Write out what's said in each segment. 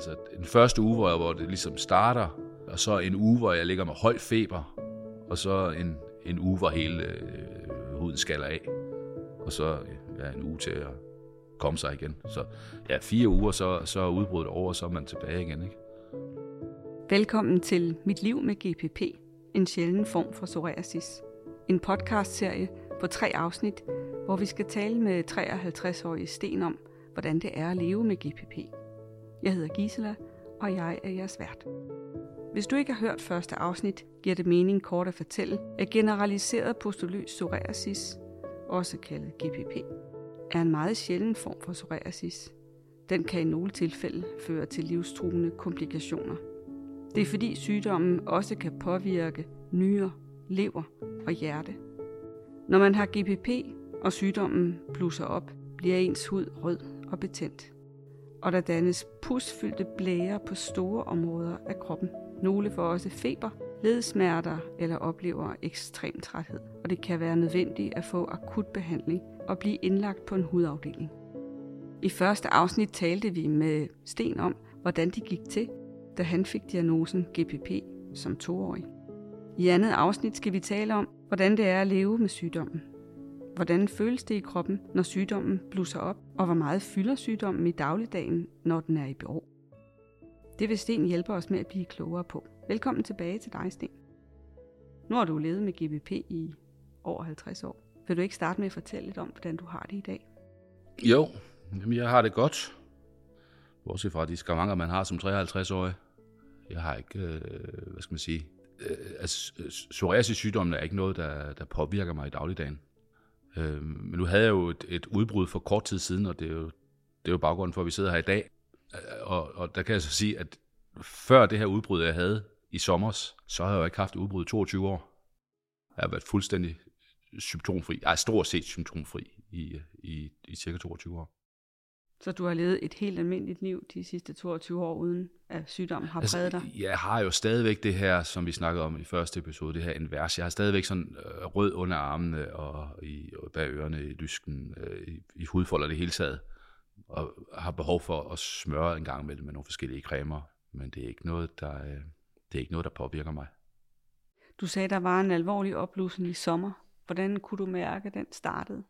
Altså den første uge, hvor, jeg, hvor det ligesom starter, og så en uge, hvor jeg ligger med høj feber, og så en, en uge, hvor hele øh, huden skaller af, og så ja, en uge til at komme sig igen. Så ja, fire uger, så, så er udbruddet over, og så er man tilbage igen. Ikke? Velkommen til Mit Liv med GPP, en sjælden form for psoriasis. En podcastserie på tre afsnit, hvor vi skal tale med 53-årige Sten om, hvordan det er at leve med GPP. Jeg hedder Gisela, og jeg er jeres vært. Hvis du ikke har hørt første afsnit, giver det mening kort at fortælle, at generaliseret postuløs psoriasis, også kaldet GPP, er en meget sjælden form for psoriasis. Den kan i nogle tilfælde føre til livstruende komplikationer. Det er fordi sygdommen også kan påvirke nyrer, lever og hjerte. Når man har GPP, og sygdommen blusser op, bliver ens hud rød og betændt. Og der dannes pusfyldte blære på store områder af kroppen. Nogle får også feber, ledsmerter eller oplever ekstrem træthed. Og det kan være nødvendigt at få akut behandling og blive indlagt på en hudafdeling. I første afsnit talte vi med Sten om, hvordan det gik til, da han fik diagnosen GPP som toårig. I andet afsnit skal vi tale om, hvordan det er at leve med sygdommen. Hvordan føles det i kroppen, når sygdommen blusser op, og hvor meget fylder sygdommen i dagligdagen, når den er i bero. Det vil Sten hjælpe os med at blive klogere på. Velkommen tilbage til dig, Sten. Nu har du levet med GBP i over 50 år. Vil du ikke starte med at fortælle lidt om, hvordan du har det i dag? Jo, jamen jeg har det godt. Bortset fra de skavanker, man har som 53-årig. Jeg har ikke, øh, hvad skal man sige, øh, altså, øh, psoriasis-sygdommen er ikke noget, der, der påvirker mig i dagligdagen. Øh, men nu havde jeg jo et, et udbrud for kort tid siden, og det er jo, det er jo baggrunden for, at vi sidder her i dag. Øh, og, og der kan jeg så sige, at før det her udbrud, jeg havde i sommer, så havde jeg jo ikke haft udbrud i 22 år. Jeg har været fuldstændig symptomfri, ej, stort set symptomfri i, i, i cirka 22 år. Så du har levet et helt almindeligt liv de sidste 22 år, uden at sygdommen har altså, præget dig? Jeg har jo stadigvæk det her, som vi snakkede om i første episode, det her invers. Jeg har stadigvæk sådan øh, rød under armene og, i, og bag ørerne, i lysken, øh, i, i hudfolder det hele taget. Og har behov for at smøre en gang med med nogle forskellige cremer. Men det er ikke noget, der, øh, det er ikke noget, der påvirker mig. Du sagde, der var en alvorlig opblussen i sommer. Hvordan kunne du mærke, at den startede?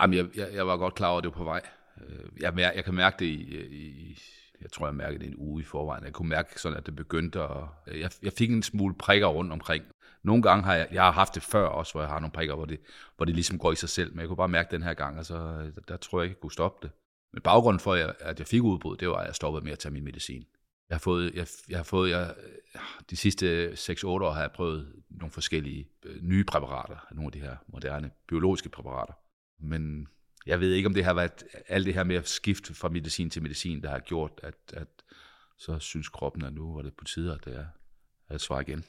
Jamen, jeg, jeg, jeg var godt klar over, at det var på vej. Øh, jeg, mær, jeg kan mærke det i, i, jeg tror, jeg mærkede det en uge i forvejen. Jeg kunne mærke sådan, at det begyndte at, øh, jeg, jeg fik en smule prikker rundt omkring. Nogle gange har jeg, jeg har haft det før også, hvor jeg har nogle prikker, hvor det, hvor det ligesom går i sig selv, men jeg kunne bare mærke den her gang, og så øh, der, der tror jeg ikke, jeg kunne stoppe det. Men baggrunden for, at jeg fik udbrud, det var, at jeg stoppede med at tage min medicin. Jeg har fået, jeg, jeg har fået jeg, øh, de sidste 6-8 år har jeg prøvet nogle forskellige øh, nye præparater, nogle af de her moderne biologiske præparater. Men jeg ved ikke, om det har været alt det her med at skifte fra medicin til medicin, der har gjort, at, at så synes kroppen, at nu var det på tide, at er at svare igen.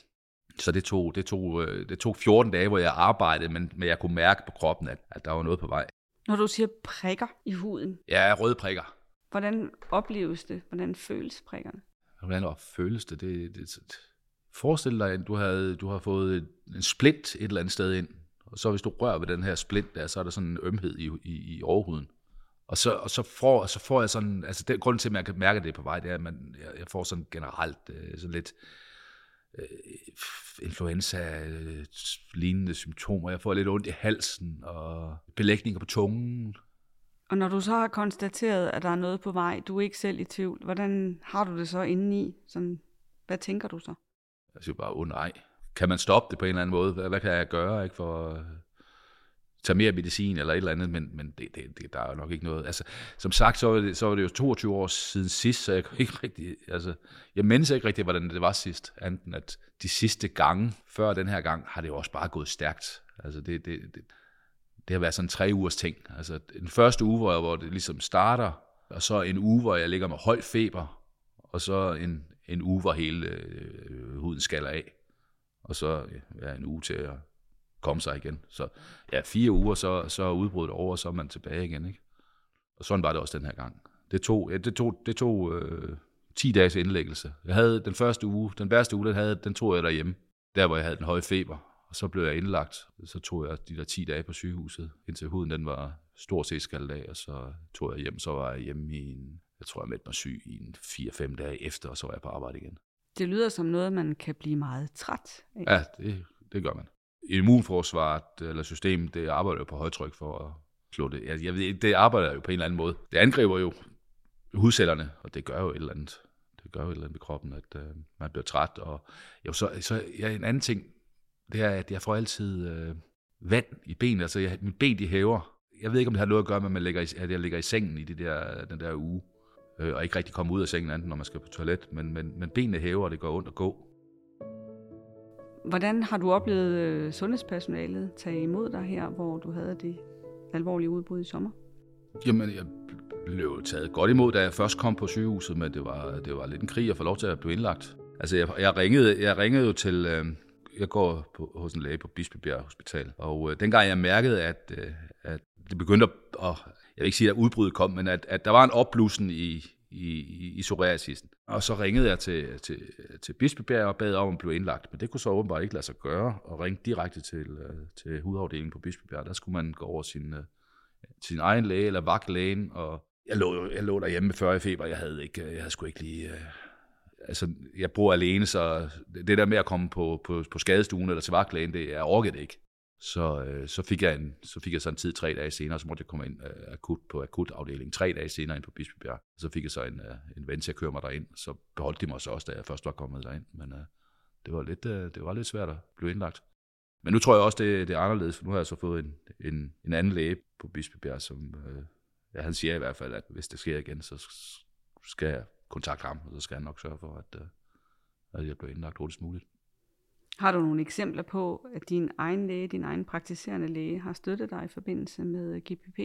Så det tog, det, tog, øh, det tog 14 dage, hvor jeg arbejdede, men, men jeg kunne mærke på kroppen, at, at der var noget på vej. Når du siger prikker i huden? Ja, røde prikker. Hvordan opleves det? Hvordan føles prikkerne? Hvordan føles det? det, det, det Forestil dig, at du har, du har fået en splint et eller andet sted ind, og så hvis du rører ved den her splint der, så er der sådan en ømhed i, i, i overhuden. Og så, og så, får, så får jeg sådan, altså den grund til, at man kan mærke, det på vej, det er, at man, jeg, jeg får sådan generelt øh, sådan lidt øh, influenza øh, lignende symptomer. Jeg får lidt ondt i halsen og belægninger på tungen. Og når du så har konstateret, at der er noget på vej, du er ikke selv i tvivl, hvordan har du det så indeni? Sådan, hvad tænker du så? Jeg siger bare, åh oh, nej, kan man stoppe det på en eller anden måde? Hvad, hvad kan jeg gøre ikke, for at tage mere medicin eller et eller andet? Men, men det, det, det, der er jo nok ikke noget. Altså, som sagt, så var, det, så var det jo 22 år siden sidst, så jeg kunne ikke rigtig, altså, jeg mindes ikke rigtig, hvordan det var sidst, anden at de sidste gange, før den her gang, har det jo også bare gået stærkt. Altså, det, det, det, det har været sådan en tre ugers ting. Altså, den første uge, hvor, hvor det ligesom starter, og så en uge, hvor jeg ligger med høj feber, og så en, en uge, hvor hele øh, huden skaller af og så ja, en uge til at komme sig igen. Så ja, fire uger, så, så er udbruddet over, og så er man tilbage igen. Ikke? Og sådan var det også den her gang. Det tog, ja, det tog, det tog øh, 10 dages indlæggelse. Jeg havde den første uge, den værste uge, den, havde, den tog jeg derhjemme, der hvor jeg havde den høje feber. Og så blev jeg indlagt. Så tog jeg de der 10 dage på sygehuset, indtil huden den var stort set skaldet af, og så tog jeg hjem, så var jeg hjemme i en, Jeg tror, jeg meldte mig syg i en 4-5 dage efter, og så var jeg på arbejde igen. Det lyder som noget, man kan blive meget træt af. Ja, det, det gør man. Immunforsvaret eller systemet, det arbejder jo på højtryk for at slå det. Jeg, jeg ved, det arbejder jo på en eller anden måde. Det angriber jo hudcellerne, og det gør jo et eller andet. Det gør jo et eller andet i kroppen, at øh, man bliver træt. Og jo, så, så ja, en anden ting, det er, at jeg får altid øh, vand i benene. Altså, jeg, mit ben, de hæver. Jeg ved ikke, om det har noget at gøre med, at, man ligger i, at jeg ligger i sengen i det der, den der uge, øh, og ikke rigtig kommer ud af sengen, andet når man skal på toilet. Men, men, men benene hæver, og det går ondt at gå. Hvordan har du oplevet øh, sundhedspersonalet tage imod dig her, hvor du havde det alvorlige udbrud i sommer? Jamen, jeg blev taget godt imod, da jeg først kom på sygehuset, men det var, det var lidt en krig at få lov til at blive indlagt. Altså, jeg, jeg, ringede, jeg ringede jo til... Øh, jeg går på, hos en læge på Bispebjerg Hospital, og øh, dengang jeg mærkede, at, øh, at det begyndte at... Og jeg vil ikke sige, at udbruddet kom, men at, at der var en opblussen i, i, i psoriasisen. Og så ringede jeg til, til, til Bispebjerg og bad om at blive indlagt, men det kunne så åbenbart ikke lade sig gøre, og ringe direkte til, øh, til hudafdelingen på Bispebjerg. Der skulle man gå over sin, øh, sin egen læge eller vagtlægen, og jeg lå, jeg lå derhjemme med 40 feber, jeg havde, ikke, jeg havde sgu ikke lige... Øh, altså, jeg bor alene, så det der med at komme på, på, på skadestuen eller til vagtlægen, det, jeg orkede det ikke. Så, øh, så, fik jeg en, så fik jeg så en tid tre dage senere, så måtte jeg komme ind øh, akut på akutafdelingen tre dage senere ind på Bispebjerg. Så fik jeg så en, øh, en ven til at køre mig derind, så beholdt de mig så også, da jeg først var kommet derind. Men øh, det, var lidt, øh, det var lidt svært at blive indlagt. Men nu tror jeg også, det, det er anderledes, for nu har jeg så fået en, en, en anden læge på Bispebjerg, som øh, ja, han siger i hvert fald, at hvis det sker igen, så skal jeg kontakte ham, og så skal han nok sørge for, at, øh, at jeg bliver indlagt hurtigst muligt. Har du nogle eksempler på, at din egen læge, din egen praktiserende læge, har støttet dig i forbindelse med GPP?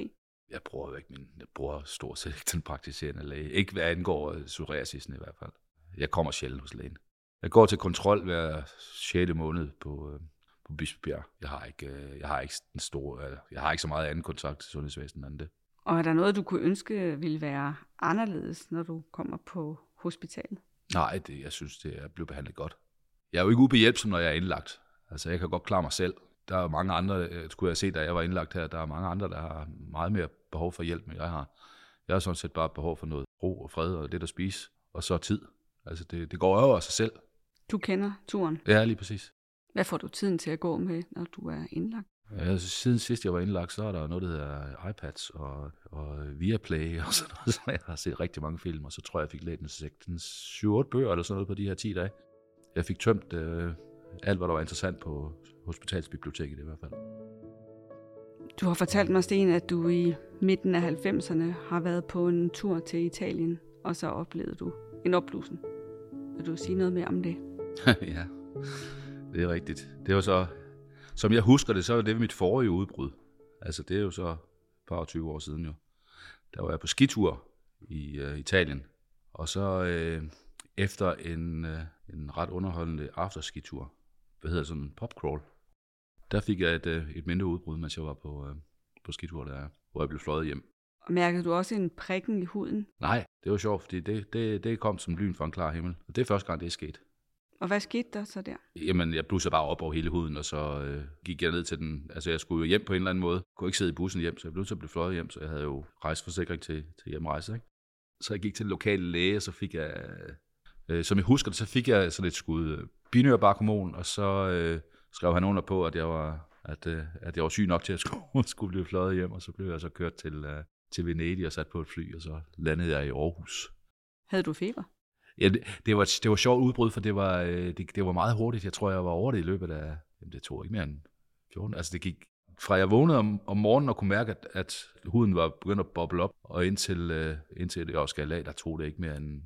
Jeg bruger jo ikke min, jeg bruger stort set ikke den praktiserende læge. Ikke hvad angår psoriasisen i hvert fald. Jeg kommer sjældent hos lægen. Jeg går til kontrol hver 6. måned på, på Bispebjerg. Jeg har ikke, jeg har ikke den store, jeg har ikke så meget anden kontakt til sundhedsvæsenet end det. Og er der noget, du kunne ønske ville være anderledes, når du kommer på hospitalet? Nej, det, jeg synes, det er blevet behandlet godt. Jeg er jo ikke ubehjælpsom, når jeg er indlagt. Altså, jeg kan godt klare mig selv. Der er mange andre, øh, skulle jeg se, da jeg var indlagt her, der er mange andre, der har meget mere behov for hjælp, end jeg har. Jeg har sådan set bare behov for noget ro og fred og lidt at spise, og så tid. Altså, det, det går over af sig selv. Du kender turen? Ja, lige præcis. Hvad får du tiden til at gå med, når du er indlagt? Ja, siden sidst jeg var indlagt, så er der noget, der hedder iPads og, og Viaplay og sådan noget, så jeg har set rigtig mange film, og så tror jeg, jeg fik læst en 7-8 bøger eller sådan noget på de her 10 dage. Jeg fik tømt øh, alt, hvad der var interessant på hospitalsbiblioteket i hvert fald. Du har fortalt mig, Sten, at du i midten af 90'erne har været på en tur til Italien, og så oplevede du en opblusen. Vil du sige noget mere om det? ja, det er rigtigt. Det var så, som jeg husker det, så var det mit forrige udbrud. Altså det er jo så par 20 år siden jo. Der var jeg på skitur i uh, Italien, og så øh, efter en, øh, en ret underholdende afterskitur, hvad hedder sådan en popcrawl, der fik jeg et, øh, et mindre udbrud, mens jeg var på, øh, på skitur der, hvor jeg blev fløjet hjem. Mærkede du også en prikken i huden? Nej, det var sjovt, fordi det, det, det kom som lyn fra en klar himmel. Og det er første gang, det er sket. Og hvad skete der så der? Jamen, jeg blussede bare op over hele huden, og så øh, gik jeg ned til den. Altså, jeg skulle jo hjem på en eller anden måde. Jeg kunne ikke sidde i bussen hjem, så jeg blev til at blive fløjet hjem, så jeg havde jo rejseforsikring til, til hjemrejse. Ikke? Så jeg gik til den lokale læge, og så fik jeg Øh, som jeg husker det, så fik jeg sådan et skud øh, binyrbarkhormon, og så øh, skrev han under på, at jeg var, at, øh, at jeg var syg nok til at skulle, skulle blive fløjet hjem, og så blev jeg så kørt til, øh, til Venedig og sat på et fly, og så landede jeg i Aarhus. Havde du feber? Ja, det, det var, det var sjovt udbrud, for det var, øh, det, det var meget hurtigt. Jeg tror, jeg var over det i løbet af, jamen det tog ikke mere end 14. Altså det gik fra jeg vågnede om, om morgenen og kunne mærke, at, at huden var begyndt at boble op, og indtil, øh, indtil jeg også skal af, der tog det ikke mere end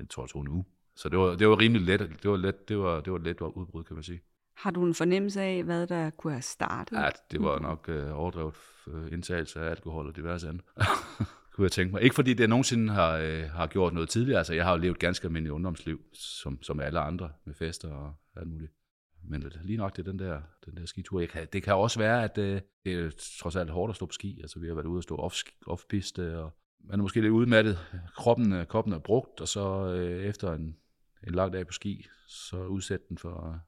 jeg tror, det tog en uge. Så det var, det var rimelig let. Det var, let, det var, det var let udbrud, kan man sige. Har du en fornemmelse af, hvad der kunne have startet? Ja, det var nok øh, overdrevet øh, indtagelse af alkohol og diverse andet. kunne jeg tænke mig. Ikke fordi det nogensinde har, øh, har gjort noget tidligere. Altså, jeg har jo levet ganske almindeligt ungdomsliv, som, som alle andre, med fester og alt muligt. Men lige nok det den der, den der skitur. Jeg kan, det kan også være, at øh, det er trods alt hårdt at stå på ski. Altså, vi har været ude og stå off-piste, off og man er måske lidt udmattet, kroppen, kroppen er brugt, og så øh, efter en, en lang dag på ski, så udsætte den for,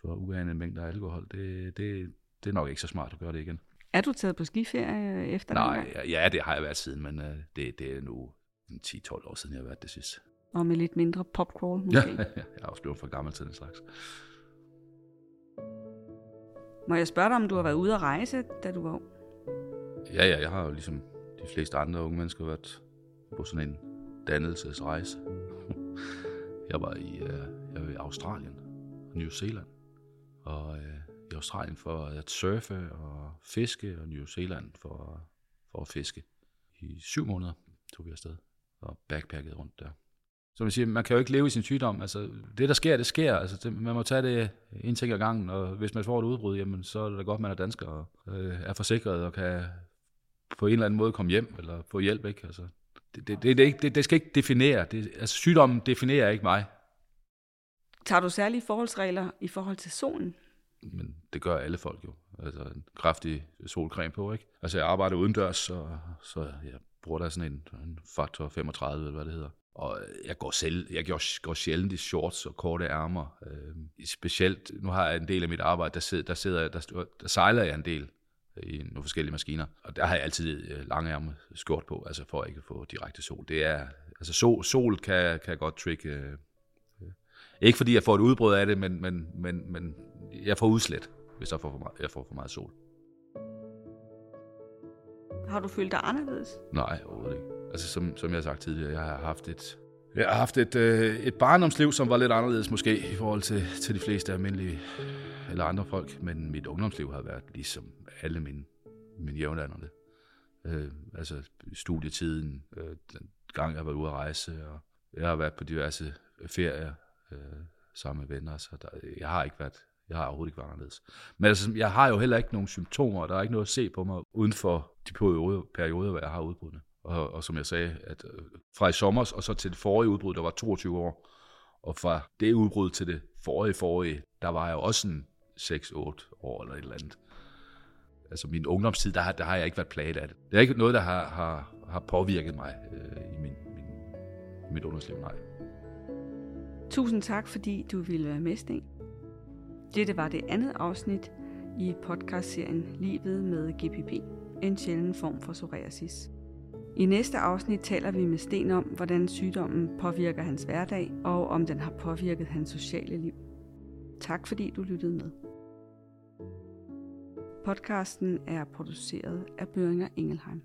for uanede mængder af alkohol. Det, det, det er nok ikke så smart at gøre det igen. Er du taget på skiferie efter Nej, ja, ja, det har jeg været siden, men øh, det, det er nu 10-12 år siden, jeg har været det sidste. Og med lidt mindre popcrawl Ja, måske. jeg er også blevet for gammel til den slags. Må jeg spørge dig, om du har været ude at rejse, da du var ung? Ja, ja, jeg har jo ligesom de fleste andre unge mennesker været på sådan en dannelsesrejse. jeg var i, øh, jeg var i Australien og New Zealand. Og øh, i Australien for at surfe og fiske, og New Zealand for, for at fiske. I syv måneder tog vi afsted og backpackede rundt der. Som jeg siger, man kan jo ikke leve i sin sygdom. Altså, det, der sker, det sker. Altså, det, man må tage det en ting ad gangen, og hvis man får et udbrud, jamen, så er det da godt, man er dansker og øh, er forsikret og kan på en eller anden måde komme hjem eller få hjælp. Ikke? Altså, det, det, det, det, det, det skal ikke definere. Det, altså, sygdommen definerer ikke mig, Tager du særlige forholdsregler i forhold til solen? men det gør alle folk jo. Altså en kraftig solcreme på, ikke? Altså jeg arbejder udendørs, så, så jeg bruger der sådan en, en faktor 35, eller hvad det hedder. Og jeg går, selv, jeg går, går sjældent i shorts og korte ærmer. Øh, specielt, nu har jeg en del af mit arbejde, der, sidder, der, sidder, der, der sejler jeg en del i nogle forskellige maskiner. Og der har jeg altid øh, lange ærmer skjort på, altså for ikke at få direkte sol. Det er, altså sol, sol kan, kan godt trigge øh, ikke fordi jeg får et udbrud af det, men, men, men, men jeg får udslet, hvis jeg får for meget, jeg får for meget sol. Har du følt dig anderledes? Nej, overhovedet ikke. Altså som, som jeg har sagt tidligere, jeg har haft et, jeg har haft et, øh, et barndomsliv, som var lidt anderledes måske i forhold til, til de fleste almindelige eller andre folk, men mit ungdomsliv har været ligesom alle mine, mine jævnaldrende. Øh, altså studietiden, øh, den gang jeg har været ude at rejse, og jeg har været på diverse ferier øh, sammen med venner, så der, jeg har ikke været, jeg har overhovedet ikke været anderledes. Men altså, jeg har jo heller ikke nogen symptomer, og der er ikke noget at se på mig uden for de perioder, perioder hvor jeg har udbruddene. Og, og som jeg sagde, at øh, fra i sommer og så til det forrige udbrud, der var 22 år, og fra det udbrud til det forrige forrige, der var jeg jo også en 6-8 år eller et eller andet. Altså min ungdomstid, der har, der har jeg ikke været plaget af det. Det er ikke noget, der har, har, har påvirket mig øh, i min, min, i mit ungdomsliv, nej. Tusind tak, fordi du ville være med, Sten. Dette var det andet afsnit i podcastserien Livet med GPP, en sjælden form for psoriasis. I næste afsnit taler vi med Sten om, hvordan sygdommen påvirker hans hverdag, og om den har påvirket hans sociale liv. Tak fordi du lyttede med. Podcasten er produceret af Børinger Engelheim.